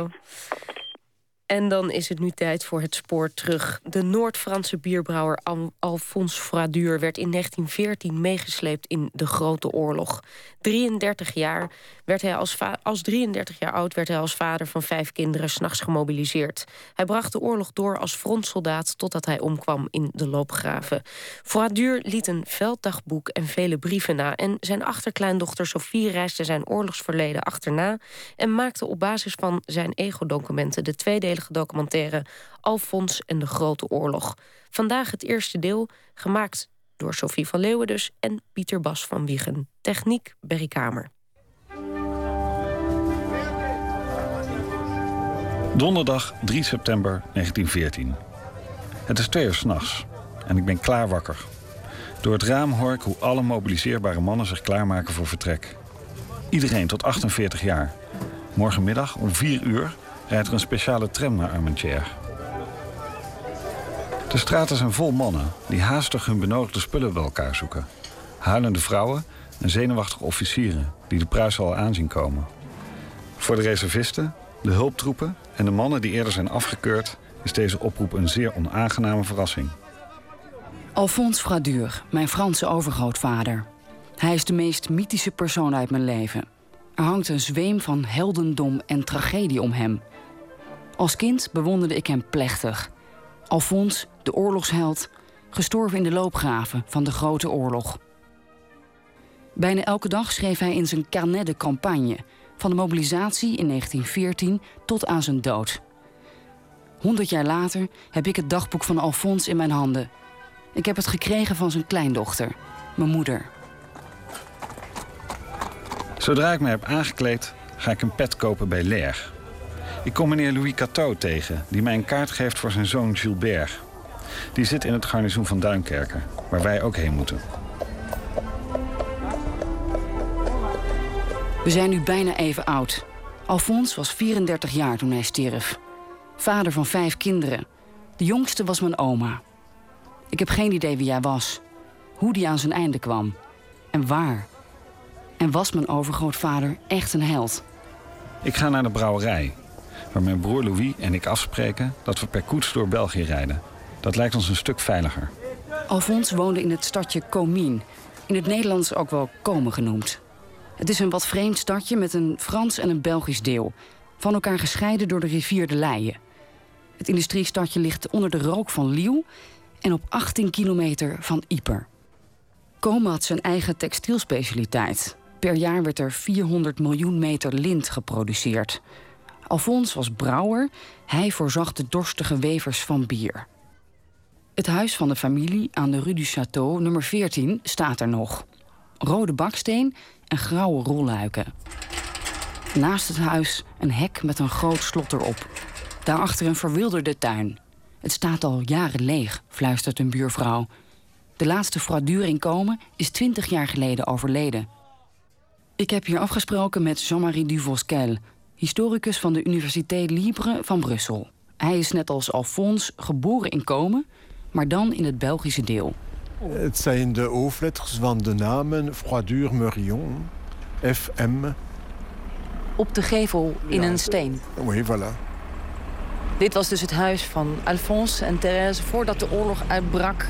嗯 En dan is het nu tijd voor het spoor terug. De Noord-Franse bierbrouwer Alphonse Fradure werd in 1914 meegesleept in de Grote Oorlog. 33 jaar, werd hij als, als 33 jaar oud werd hij als vader van vijf kinderen s'nachts gemobiliseerd. Hij bracht de oorlog door als frontsoldaat totdat hij omkwam in de loopgraven. Fradure liet een velddagboek en vele brieven na. En zijn achterkleindochter Sophie reisde zijn oorlogsverleden achterna en maakte op basis van zijn ego-documenten de documentaire Alfons en de Grote Oorlog. Vandaag het eerste deel, gemaakt door Sophie van Leeuwen dus en Pieter Bas van Wiegen. Techniek Berry Kamer. Donderdag 3 september 1914. Het is twee uur s'nachts en ik ben klaar wakker. Door het raam hoor ik hoe alle mobiliseerbare mannen zich klaarmaken voor vertrek. Iedereen tot 48 jaar. Morgenmiddag om 4 uur rijdt er een speciale tram naar Armentières. De straten zijn vol mannen die haastig hun benodigde spullen bij elkaar zoeken. Huilende vrouwen en zenuwachtige officieren die de Pruisen al aanzien komen. Voor de reservisten, de hulptroepen en de mannen die eerder zijn afgekeurd... is deze oproep een zeer onaangename verrassing. Alphonse Fradure, mijn Franse overgrootvader. Hij is de meest mythische persoon uit mijn leven. Er hangt een zweem van heldendom en tragedie om hem. Als kind bewonderde ik hem plechtig. Alfons, de oorlogsheld, gestorven in de loopgraven van de Grote Oorlog. Bijna elke dag schreef hij in zijn carnet de campagne, van de mobilisatie in 1914 tot aan zijn dood. Honderd jaar later heb ik het dagboek van Alfons in mijn handen. Ik heb het gekregen van zijn kleindochter, mijn moeder. Zodra ik me heb aangekleed, ga ik een pet kopen bij Leer. Ik kom meneer Louis Cateau tegen, die mij een kaart geeft voor zijn zoon Gilbert. Die zit in het garnizoen van Duinkerken, waar wij ook heen moeten. We zijn nu bijna even oud. Alfons was 34 jaar toen hij stierf. Vader van vijf kinderen. De jongste was mijn oma. Ik heb geen idee wie hij was. Hoe die aan zijn einde kwam. En waar. En was mijn overgrootvader echt een held? Ik ga naar de brouwerij waar mijn broer Louis en ik afspreken dat we per koets door België rijden. Dat lijkt ons een stuk veiliger. Alfons woonde in het stadje Comines, in het Nederlands ook wel Komen genoemd. Het is een wat vreemd stadje met een Frans en een Belgisch deel, van elkaar gescheiden door de rivier de Leie. Het industriestadje ligt onder de rook van Liel en op 18 kilometer van Yper. Komen had zijn eigen textielspecialiteit. Per jaar werd er 400 miljoen meter lint geproduceerd. Alfons was brouwer, hij voorzag de dorstige wevers van bier. Het huis van de familie aan de Rue du Château, nummer 14, staat er nog. Rode baksteen en grauwe rolluiken. Naast het huis een hek met een groot slot erop. Daarachter een verwilderde tuin. Het staat al jaren leeg, fluistert een buurvrouw. De laatste fraudure in komen is twintig jaar geleden overleden. Ik heb hier afgesproken met Jean-Marie Duvosquel, historicus van de Universiteit Libre van Brussel. Hij is net als Alphonse geboren in Komen, maar dan in het Belgische deel. Het zijn de hoofdletters van de namen Froidure Murion, FM. Op de gevel in een steen. Oui, voilà. Dit was dus het huis van Alphonse en Thérèse voordat de oorlog uitbrak.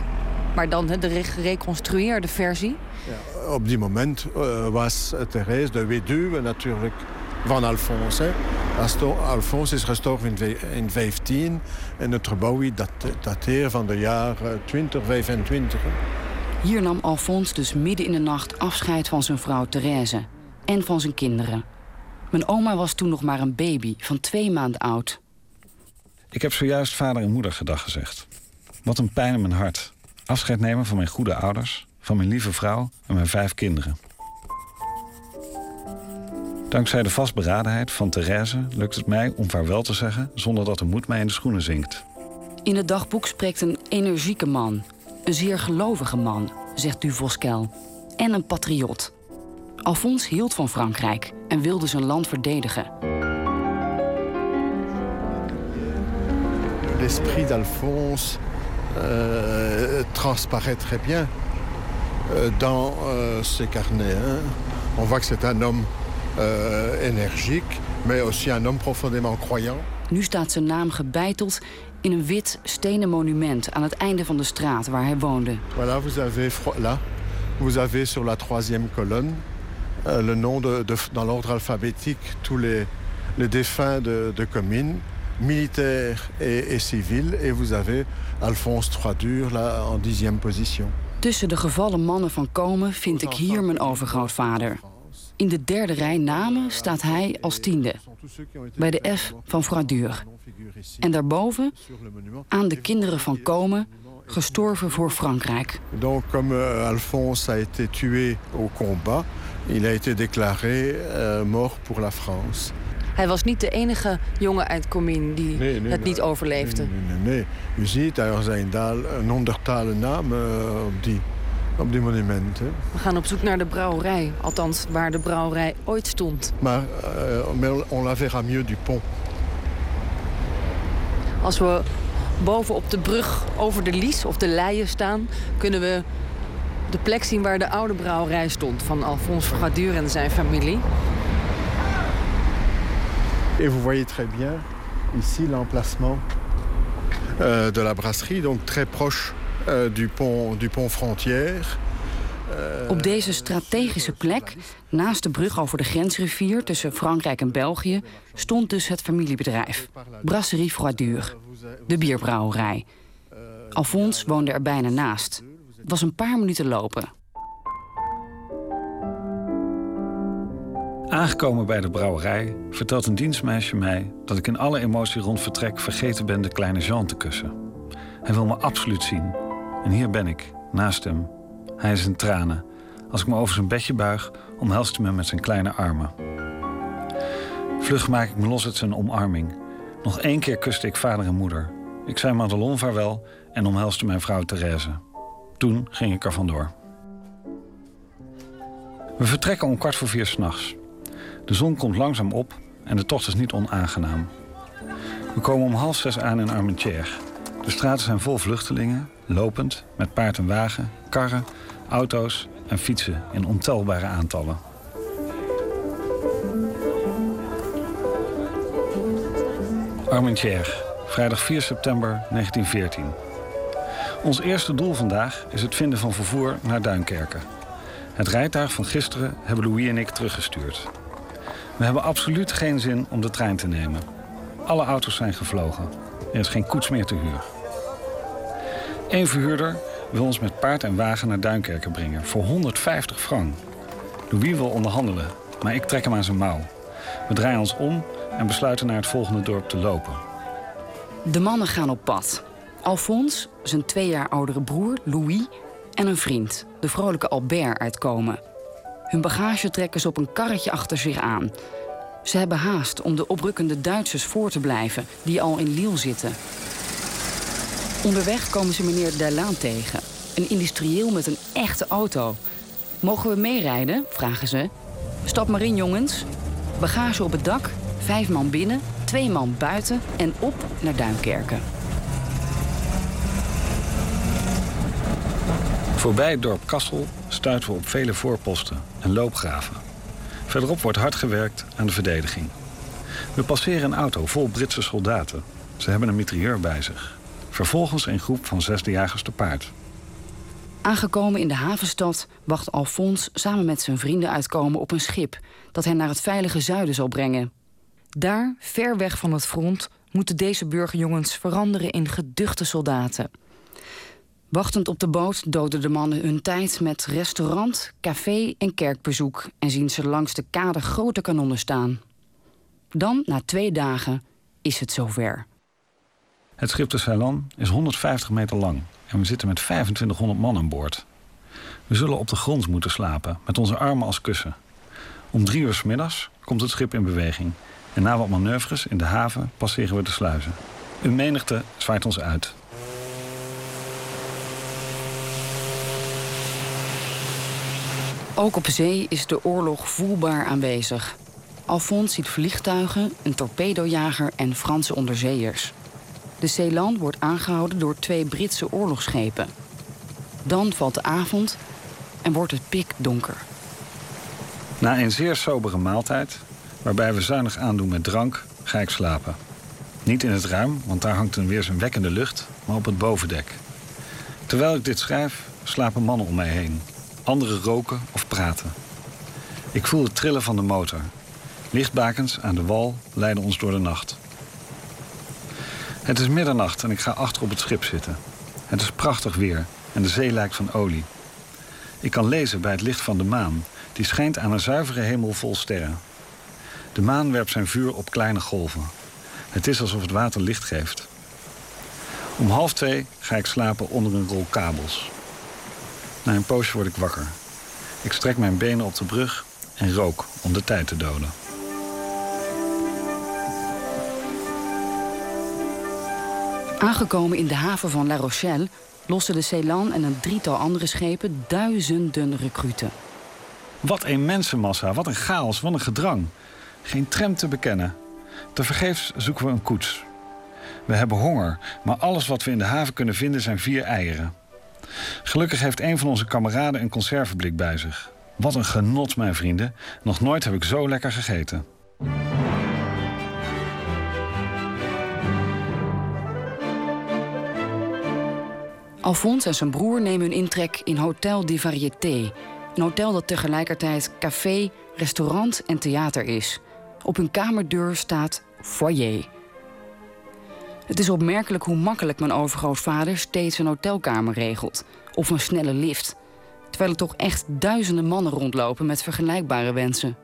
Maar dan de gereconstrueerde versie. Ja, op die moment uh, was Thérèse de weduwe natuurlijk van Alphonse. Alphonse is gestorven in 15 en het gebouw dat dateert van de jaren 2025. Hier nam Alphonse dus midden in de nacht afscheid van zijn vrouw Therese en van zijn kinderen. Mijn oma was toen nog maar een baby van twee maanden oud. Ik heb zojuist vader en moeder gedag gezegd. Wat een pijn in mijn hart. Afscheid nemen van mijn goede ouders, van mijn lieve vrouw en mijn vijf kinderen. Dankzij de vastberadenheid van Therese lukt het mij om vaarwel te zeggen zonder dat de moed mij in de schoenen zinkt. In het dagboek spreekt een energieke man, een zeer gelovige man, zegt Duvoskel, en een patriot. Alphonse hield van Frankrijk en wilde zijn land verdedigen. L'esprit d'Alphonse euh, transparaît très bien euh, dans euh, ses carnets. Hein. On voit que c'est un homme energiek, mais aussi un homme profondément croyant. Nu staat zijn naam gebeiteld in een wit stenen monument aan het einde van de straat waar hij woonde. Voilà, vous avez là, vous avez sur la troisième colonne euh, le nom de, de dans l'ordre alphabétique tous les, les défunts de, de communes, militaires et, et civils. Et vous avez Alphonse Troisdur là en dixième position. Tussen de gevallen mannen van Komen vind ik hier mijn overgrootvader. In de derde rij namen staat hij als tiende. Bij de F van Froidur. En daarboven aan de kinderen van Komen, gestorven voor Frankrijk. Donc comme euh, Alphonse a été tué au combat, il a été déclaré euh, mort pour la France. Hij was niet de enige jongen uit Comines die Nee, nee, het niet overleefde. Nee, nee, nee, nee. U ziet, er zijn daar een honderdtal namen uh, op die, op die monumenten. We gaan op zoek naar de brouwerij. Althans, waar de brouwerij ooit stond. Maar, uh, on la verra mieux du pont. Als we boven op de brug over de Lies of de Leien staan... kunnen we de plek zien waar de oude brouwerij stond... van Alphonse Froidur en zijn familie. Et vous voyez très bien ici l'emplacement euh, de la brasserie, donc très proche du, pont, du pont frontière. Euh, Op deze strategische plek, naast de brug over de grensrivier tussen Frankrijk en België, stond dus het familiebedrijf, Brasserie Froidur, de bierbrouwerij. Alphonse woonde er bijna naast. Het was een paar minuten lopen. Aangekomen bij de brouwerij vertelt een dienstmeisje mij dat ik in alle emotie rond vertrek vergeten ben de kleine Jean te kussen. Hij wil me absoluut zien. En hier ben ik, naast hem. Hij is in tranen. Als ik me over zijn bedje buig, omhelst hij me met zijn kleine armen. Vlug maak ik me los uit zijn omarming. Nog één keer kuste ik vader en moeder. Ik zei Madelon vaarwel en omhelste mijn vrouw Therese. Toen ging ik er vandoor. We vertrekken om kwart voor vier s'nachts. De zon komt langzaam op en de tocht is niet onaangenaam. We komen om half zes aan in Armentières. De straten zijn vol vluchtelingen, lopend, met paard en wagen, karren, auto's en fietsen in ontelbare aantallen. Armentières, vrijdag 4 september 1914. Ons eerste doel vandaag is het vinden van vervoer naar Duinkerken. Het rijtuig van gisteren hebben Louis en ik teruggestuurd. We hebben absoluut geen zin om de trein te nemen. Alle auto's zijn gevlogen. Er is geen koets meer te huur. Eén verhuurder wil ons met paard en wagen naar Duinkerken brengen voor 150 frank. Louis wil onderhandelen, maar ik trek hem aan zijn mouw. We draaien ons om en besluiten naar het volgende dorp te lopen. De mannen gaan op pad. Alphonse, zijn twee jaar oudere broer Louis en een vriend, de vrolijke Albert, uitkomen. Hun bagage trekken ze op een karretje achter zich aan. Ze hebben haast om de oprukkende Duitsers voor te blijven, die al in Lille zitten. Onderweg komen ze meneer Dalaan tegen, een industrieel met een echte auto. Mogen we meerijden? vragen ze. Stap maar in, jongens. Bagage op het dak, vijf man binnen, twee man buiten en op naar Duinkerken. Voorbij het dorp Kassel stuiten we op vele voorposten en loopgraven. Verderop wordt hard gewerkt aan de verdediging. We passeren een auto vol Britse soldaten. Ze hebben een mitrailleur bij zich. Vervolgens een groep van zesdejagers te paard. Aangekomen in de havenstad wacht Alphonse samen met zijn vrienden uitkomen op een schip dat hen naar het veilige zuiden zal brengen. Daar, ver weg van het front, moeten deze burgerjongens veranderen in geduchte soldaten. Wachtend op de boot doden de mannen hun tijd met restaurant, café en kerkbezoek en zien ze langs de kade grote kanonnen staan. Dan, na twee dagen, is het zover. Het schip de Ceylon is 150 meter lang en we zitten met 2500 man aan boord. We zullen op de grond moeten slapen, met onze armen als kussen. Om drie uur s middags komt het schip in beweging en na wat manoeuvres in de haven passeren we de sluizen. Een menigte zwaait ons uit. Ook op zee is de oorlog voelbaar aanwezig. Alphonse ziet vliegtuigen, een torpedojager en Franse onderzeeërs. De Ceylon wordt aangehouden door twee Britse oorlogsschepen. Dan valt de avond en wordt het pikdonker. Na een zeer sobere maaltijd waarbij we zuinig aandoen met drank, ga ik slapen. Niet in het ruim, want daar hangt een weerzinwekkende lucht, maar op het bovendek. Terwijl ik dit schrijf, slapen mannen om mij heen. Anderen roken of praten. Ik voel het trillen van de motor. Lichtbakens aan de wal leiden ons door de nacht. Het is middernacht en ik ga achter op het schip zitten. Het is prachtig weer en de zee lijkt van olie. Ik kan lezen bij het licht van de maan, die schijnt aan een zuivere hemel vol sterren. De maan werpt zijn vuur op kleine golven. Het is alsof het water licht geeft. Om half twee ga ik slapen onder een rol kabels. Na een poosje word ik wakker. Ik strek mijn benen op de brug en rook om de tijd te doden. Aangekomen in de haven van La Rochelle lossen de Ceylan en een drietal andere schepen duizenden recruten. Wat een mensenmassa, wat een chaos, wat een gedrang. Geen tram te bekennen. Tevergeefs zoeken we een koets. We hebben honger, maar alles wat we in de haven kunnen vinden zijn vier eieren. Gelukkig heeft een van onze kameraden een conserveblik bij zich. Wat een genot, mijn vrienden. Nog nooit heb ik zo lekker gegeten. Alphonse en zijn broer nemen hun intrek in Hotel de Variété. Een hotel dat tegelijkertijd café, restaurant en theater is. Op hun kamerdeur staat foyer. Het is opmerkelijk hoe makkelijk mijn overgrootvader steeds een hotelkamer regelt. Of een snelle lift. Terwijl er toch echt duizenden mannen rondlopen met vergelijkbare wensen.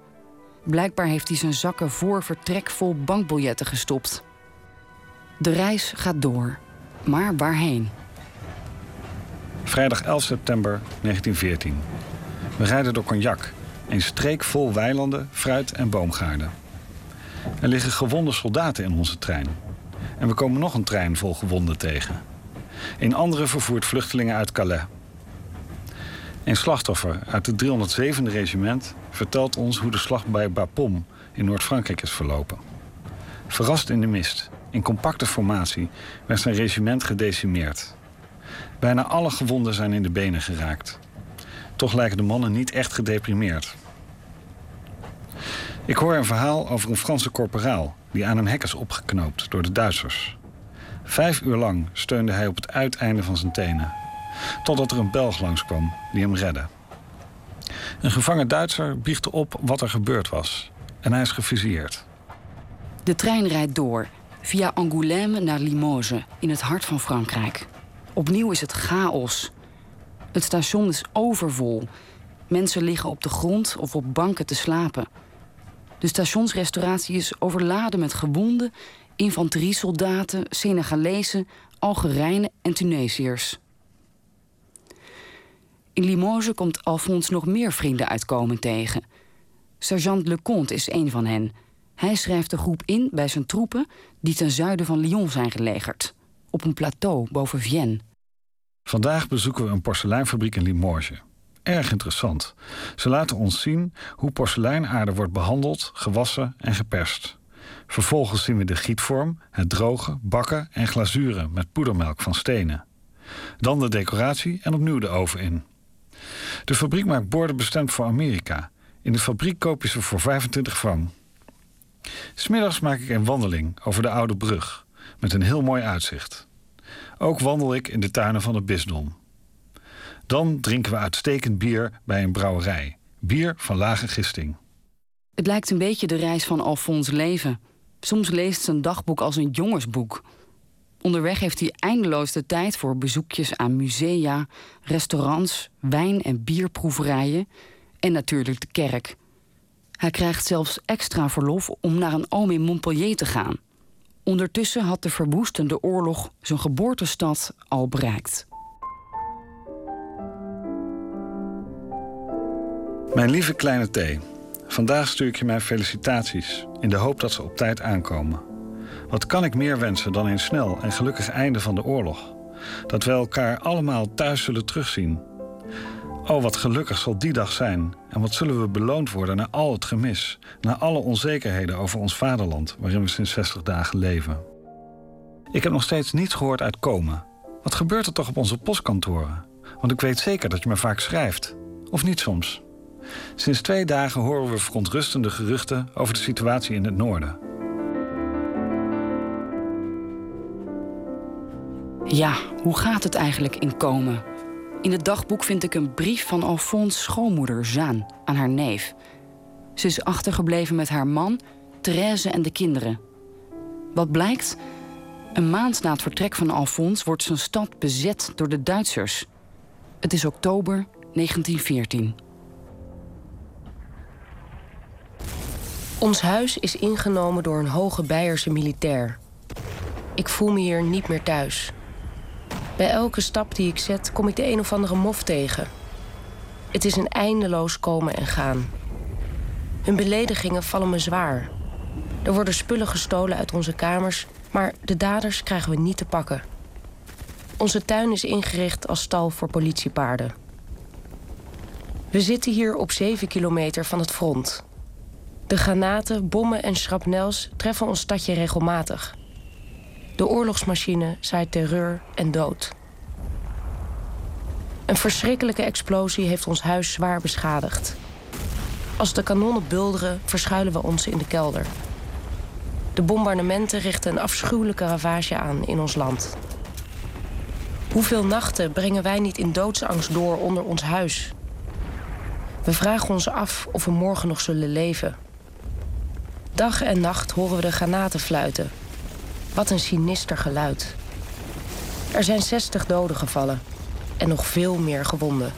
Blijkbaar heeft hij zijn zakken voor vertrek vol bankbiljetten gestopt. De reis gaat door. Maar waarheen? Vrijdag 11 september 1914. We rijden door Cognac, een streek vol weilanden, fruit en boomgaarden. Er liggen gewonde soldaten in onze trein. En we komen nog een trein vol gewonden tegen. Een andere vervoert vluchtelingen uit Calais. Een slachtoffer uit het 307e regiment vertelt ons hoe de slag bij Bapaume in Noord-Frankrijk is verlopen. Verrast in de mist, in compacte formatie, werd zijn regiment gedecimeerd. Bijna alle gewonden zijn in de benen geraakt. Toch lijken de mannen niet echt gedeprimeerd. Ik hoor een verhaal over een Franse korporaal die aan een hek is opgeknoopt door de Duitsers. Vijf uur lang steunde hij op het uiteinde van zijn tenen. Totdat er een Belg langskwam die hem redde. Een gevangen Duitser biechtte op wat er gebeurd was. En hij is gefusilleerd. De trein rijdt door, via Angoulême naar Limoges, in het hart van Frankrijk. Opnieuw is het chaos. Het station is overvol. Mensen liggen op de grond of op banken te slapen. De stationsrestauratie is overladen met gewonden, infanteriesoldaten, Senegalezen, Algerijnen en Tunesiërs. In Limoges komt Alphonse nog meer vrienden uitkomen tegen. Sergeant Leconte is een van hen. Hij schrijft de groep in bij zijn troepen die ten zuiden van Lyon zijn gelegerd. Op een plateau boven Vienne. Vandaag bezoeken we een porseleinfabriek in Limoges. Erg interessant. Ze laten ons zien hoe porseleinaarde wordt behandeld, gewassen en geperst. Vervolgens zien we de gietvorm, het drogen, bakken en glazuren met poedermelk van stenen. Dan de decoratie en opnieuw de oven in. De fabriek maakt borden bestemd voor Amerika. In de fabriek koop je ze voor 25 frank. Smiddags maak ik een wandeling over de oude brug met een heel mooi uitzicht. Ook wandel ik in de tuinen van het bisdom. Dan drinken we uitstekend bier bij een brouwerij. Bier van lage gisting. Het lijkt een beetje de reis van Alphonse leven. Soms leest zijn dagboek als een jongensboek. Onderweg heeft hij eindeloos de tijd voor bezoekjes aan musea, restaurants, wijn- en bierproeverijen en natuurlijk de kerk. Hij krijgt zelfs extra verlof om naar een oom in Montpellier te gaan. Ondertussen had de verwoestende oorlog zijn geboortestad al bereikt. Mijn lieve kleine T. Vandaag stuur ik je mijn felicitaties in de hoop dat ze op tijd aankomen. Wat kan ik meer wensen dan een snel en gelukkig einde van de oorlog? Dat we elkaar allemaal thuis zullen terugzien. Oh, wat gelukkig zal die dag zijn. En wat zullen we beloond worden na al het gemis, na alle onzekerheden over ons vaderland waarin we sinds 60 dagen leven. Ik heb nog steeds niets gehoord uit Komen. Wat gebeurt er toch op onze postkantoren? Want ik weet zeker dat je me vaak schrijft. Of niet soms? Sinds twee dagen horen we verontrustende geruchten over de situatie in het noorden. Ja, hoe gaat het eigenlijk in Komen? In het dagboek vind ik een brief van Alphonse schoonmoeder Zaan aan haar neef. Ze is achtergebleven met haar man, Therese en de kinderen. Wat blijkt? Een maand na het vertrek van Alphonse wordt zijn stad bezet door de Duitsers. Het is oktober 1914. Ons huis is ingenomen door een hoge Beierse militair. Ik voel me hier niet meer thuis. Bij elke stap die ik zet kom ik de een of andere mof tegen. Het is een eindeloos komen en gaan. Hun beledigingen vallen me zwaar. Er worden spullen gestolen uit onze kamers, maar de daders krijgen we niet te pakken. Onze tuin is ingericht als stal voor politiepaarden. We zitten hier op 7 kilometer van het front. De granaten, bommen en shrapnels treffen ons stadje regelmatig. De oorlogsmachine zaait terreur en dood. Een verschrikkelijke explosie heeft ons huis zwaar beschadigd. Als de kanonnen bulderen, verschuilen we ons in de kelder. De bombardementen richten een afschuwelijke ravage aan in ons land. Hoeveel nachten brengen wij niet in doodsangst door onder ons huis? We vragen ons af of we morgen nog zullen leven. Dag en nacht horen we de granaten fluiten. Wat een sinister geluid. Er zijn 60 doden gevallen en nog veel meer gewonden.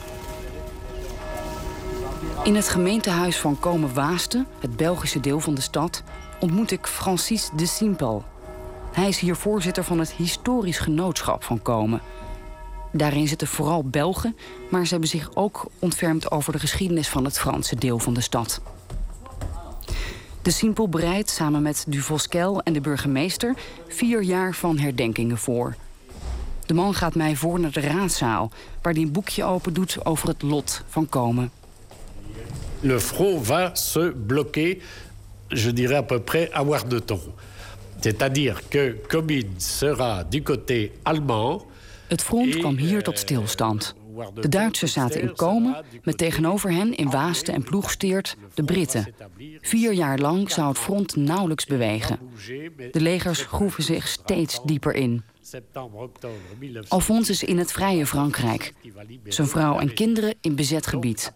In het gemeentehuis van Komen-Waasten, het Belgische deel van de stad, ontmoet ik Francis de Simpel. Hij is hier voorzitter van het Historisch Genootschap van Komen. Daarin zitten vooral Belgen, maar ze hebben zich ook ontfermd over de geschiedenis van het Franse deel van de stad. De Simpel bereidt samen met Duvoskel en de burgemeester vier jaar van herdenkingen voor. De man gaat mij voor naar de raadzaal, waar hij een boekje open doet over het lot van Komen. Le front va se bloquer, je dirais à peu près. C'est-à-dire que Comines sera du côté allemand. Het front kwam hier tot stilstand. De Duitsers zaten in Komen, met tegenover hen in Waasten en Ploegsteert de Britten. Vier jaar lang zou het front nauwelijks bewegen. De legers groeven zich steeds dieper in. Alphonse is in het vrije Frankrijk. Zijn vrouw en kinderen in bezet gebied.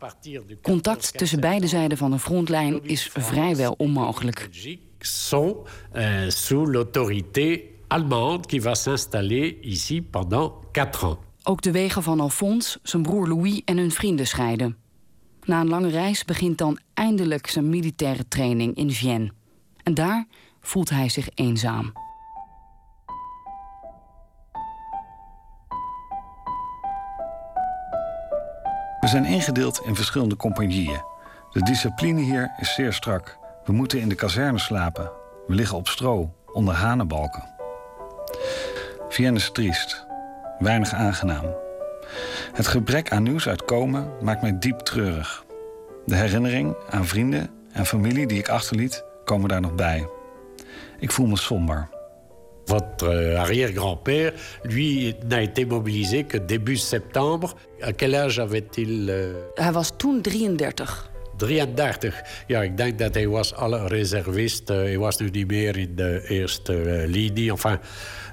Contact tussen beide zijden van de frontlijn is vrijwel onmogelijk. Sont euh, sous l'autorité allemande qui va s'installer ici pendant quatre ans. Ook de wegen van Alphonse, zijn broer Louis en hun vrienden scheiden. Na een lange reis begint dan eindelijk zijn militaire training in Vienne. En daar voelt hij zich eenzaam. We zijn ingedeeld in verschillende compagnieën. De discipline hier is zeer strak. We moeten in de kazerne slapen. We liggen op stro, onder hanenbalken. Vienne is triest. Weinig aangenaam. Het gebrek aan nieuws uit Komen maakt mij diep treurig. De herinnering aan vrienden en familie die ik achterliet, komen daar nog bij. Ik voel me somber. Votre arrière-grand-père, lui, n'a été mobilisé que début septembre. À quel âge avait-il euh, Hij was toen 33. 33. Ja, ik denk dat hij was alle reservist. Uh, hij was nu niet meer in de eerste uh, linie. Enfin,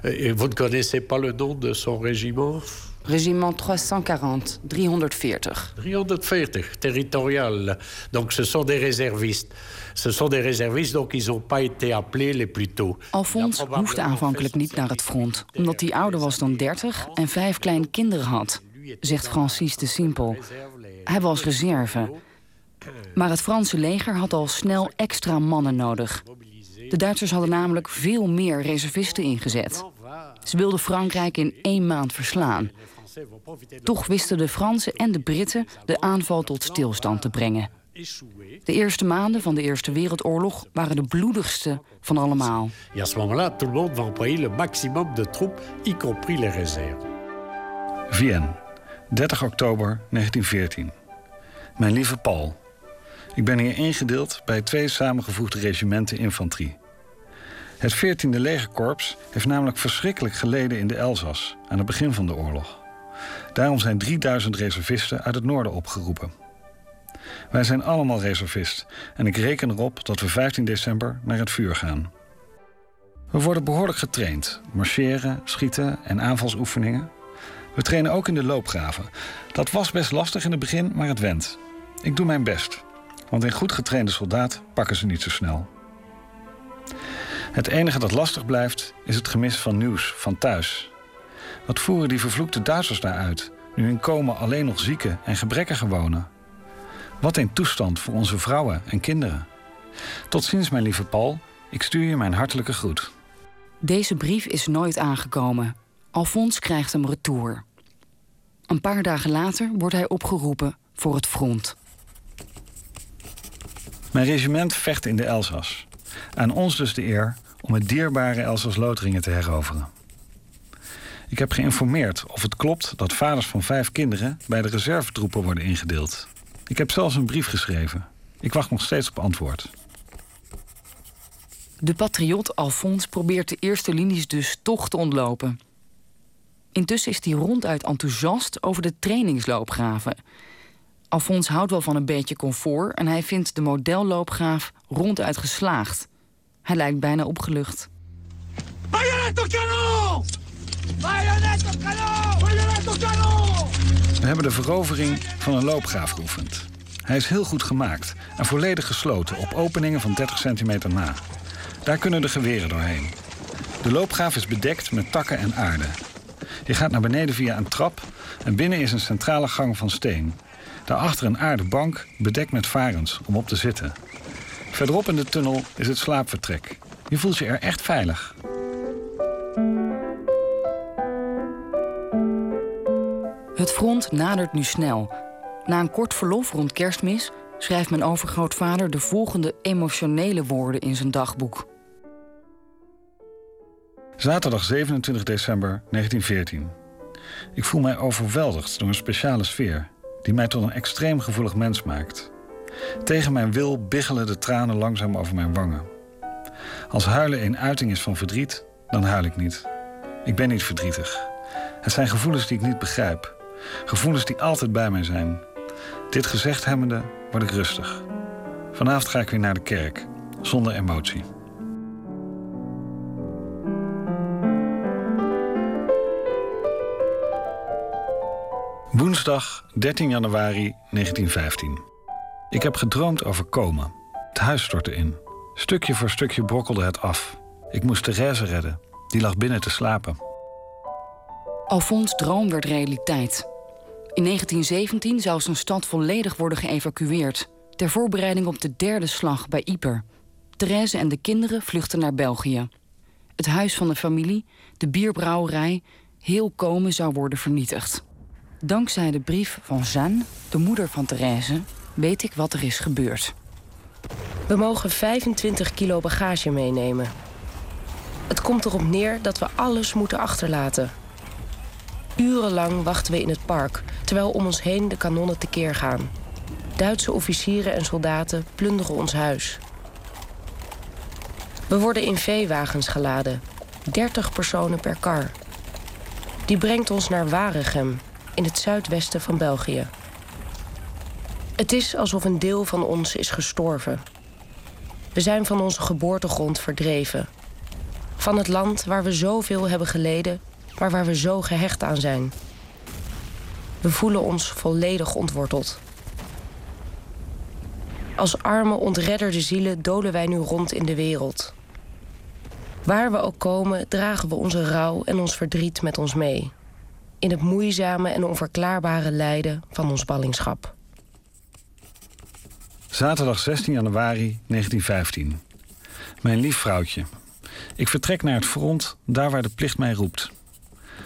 uh, vous ne connaissez pas le nom de son régiment Régiment 340, 340. 340, territorial. Donc ce sont des réservistes. Ce sont des réservistes, donc ils n'ont pas été appelés les plus tôt. Alphonse hoefde aanvankelijk niet naar het front, omdat hij ouder was dan 30 en vijf kleine kinderen had, zegt Francis de Simpel. Hij was reserve. Maar het Franse leger had al snel extra mannen nodig. De Duitsers hadden namelijk veel meer reservisten ingezet. Ze wilden Frankrijk in één maand verslaan. Toch wisten de Fransen en de Britten de aanval tot stilstand te brengen. De eerste maanden van de Eerste Wereldoorlog waren de bloedigste van allemaal. Et à ce moment-là, tout le monde va employer le maximum de troupes, y compris les réserves. Vienne, 30 oktober 1914. Mijn lieve Paul, ik ben hier ingedeeld bij twee samengevoegde regimenten infanterie. Het 14e legerkorps heeft namelijk verschrikkelijk geleden in de Elzas aan het begin van de oorlog. Daarom zijn 3000 reservisten uit het noorden opgeroepen. Wij zijn allemaal reservist en ik reken erop dat we 15 december naar het vuur gaan. We worden behoorlijk getraind. Marcheren, schieten en aanvalsoefeningen. We trainen ook in de loopgraven. Dat was best lastig in het begin, maar het went. Ik doe mijn best. Want een goed getrainde soldaat pakken ze niet zo snel. Het enige dat lastig blijft is het gemis van nieuws, van thuis. Wat voeren die vervloekte Duitsers daar uit, nu in komen alleen nog zieken en gebrekkigen wonen? Wat een toestand voor onze vrouwen en kinderen. Tot ziens, mijn lieve Paul. Ik stuur je mijn hartelijke groet. Deze brief is nooit aangekomen. Alfons krijgt hem retour. Een paar dagen later wordt hij opgeroepen voor het front. Mijn regiment vecht in de Elzas. Aan ons dus de eer om het dierbare Elzas-Loteringen te heroveren. Ik heb geïnformeerd of het klopt dat vaders van vijf kinderen bij de reservetroepen worden ingedeeld. Ik heb zelfs een brief geschreven. Ik wacht nog steeds op antwoord. De patriot Alfons probeert de eerste linies dus toch te ontlopen. Intussen is hij ronduit enthousiast over de trainingsloopgraven. Alfons houdt wel van een beetje comfort en hij vindt de modelloopgraaf ronduit geslaagd. Hij lijkt bijna opgelucht. We hebben de verovering van een loopgraaf geoefend. Hij is heel goed gemaakt en volledig gesloten op openingen van 30 centimeter na. Daar kunnen de geweren doorheen. De loopgraaf is bedekt met takken en aarde. Je gaat naar beneden via een trap en binnen is een centrale gang van steen. Daarachter een aarden bank bedekt met varens om op te zitten. Verderop in de tunnel is het slaapvertrek. Je voelt je er echt veilig. Het front nadert nu snel. Na een kort verlof rond kerstmis schrijft mijn overgrootvader de volgende emotionele woorden in zijn dagboek. Zaterdag 27 december 1914. Ik voel mij overweldigd door een speciale sfeer die mij tot een extreem gevoelig mens maakt. Tegen mijn wil biggelen de tranen langzaam over mijn wangen. Als huilen een uiting is van verdriet, dan huil ik niet. Ik ben niet verdrietig. Het zijn gevoelens die ik niet begrijp. Gevoelens die altijd bij mij zijn. Dit gezegd hebbende word ik rustig. Vanavond ga ik weer naar de kerk, zonder emotie. Woensdag 13 januari 1915. Ik heb gedroomd over komen. Het huis stortte in. Stukje voor stukje brokkelde het af. Ik moest Therese redden. Die lag binnen te slapen. Alfons' droom werd realiteit. In 1917 zou zijn stad volledig worden geëvacueerd... ter voorbereiding op de derde slag bij Yper. Therese en de kinderen vluchten naar België. Het huis van de familie, de bierbrouwerij, heel Komen zou worden vernietigd. Dankzij de brief van Jeanne, de moeder van Therese, weet ik wat er is gebeurd. We mogen 25 kilo bagage meenemen. Het komt erop neer dat we alles moeten achterlaten. Urenlang wachten we in het park, terwijl om ons heen de kanonnen tekeer gaan. Duitse officieren en soldaten plunderen ons huis. We worden in veewagens geladen, 30 personen per kar. Die brengt ons naar Waregem, in het zuidwesten van België. Het is alsof een deel van ons is gestorven. We zijn van onze geboortegrond verdreven. Van het land waar we zoveel hebben geleden, maar waar we zo gehecht aan zijn. We voelen ons volledig ontworteld. Als arme, ontredderde zielen dolen wij nu rond in de wereld. Waar we ook komen, dragen we onze rouw en ons verdriet met ons mee in het moeizame en onverklaarbare lijden van ons ballingschap. Zaterdag 16 januari 1915. Mijn lief vrouwtje. Ik vertrek naar het front, daar waar de plicht mij roept.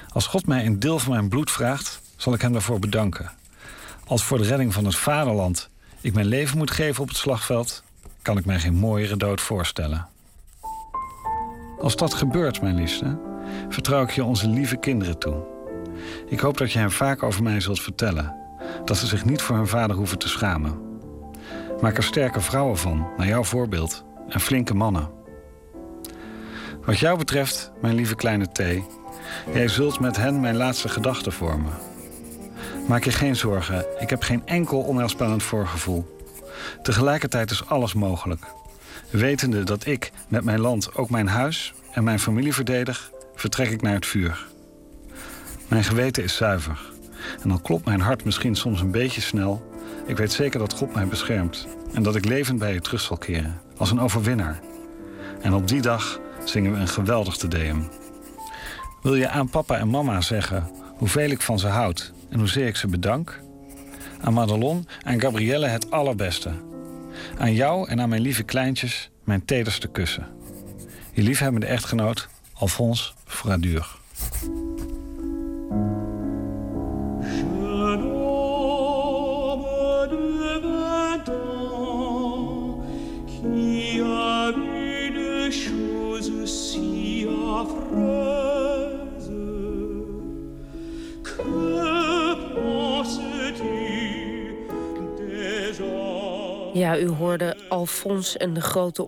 Als God mij een deel van mijn bloed vraagt, zal ik hem daarvoor bedanken. Als voor de redding van het vaderland ik mijn leven moet geven op het slagveld, kan ik mij geen mooiere dood voorstellen. Als dat gebeurt, mijn liefste, vertrouw ik je onze lieve kinderen toe. Ik hoop dat je hen vaak over mij zult vertellen. Dat ze zich niet voor hun vader hoeven te schamen. Maak er sterke vrouwen van, naar jouw voorbeeld. En flinke mannen. Wat jou betreft, mijn lieve kleine T, jij zult met hen mijn laatste gedachten vormen. Maak je geen zorgen, ik heb geen enkel onheilspellend voorgevoel. Tegelijkertijd is alles mogelijk. Wetende dat ik met mijn land ook mijn huis en mijn familie verdedig, vertrek ik naar het vuur. Mijn geweten is zuiver. En dan klopt mijn hart misschien soms een beetje snel. Ik weet zeker dat God mij beschermt. En dat ik levend bij je terug zal keren. Als een overwinnaar. En op die dag zingen we een geweldig te deum. Wil je aan papa en mama zeggen hoeveel ik van ze houd en hoezeer ik ze bedank? Aan Madelon en Gabrielle het allerbeste. Aan jou en aan mijn lieve kleintjes mijn tederste kussen. Je liefhebbende echtgenoot Alphonse Fradur. Ja, u hoorde Alfons en de grote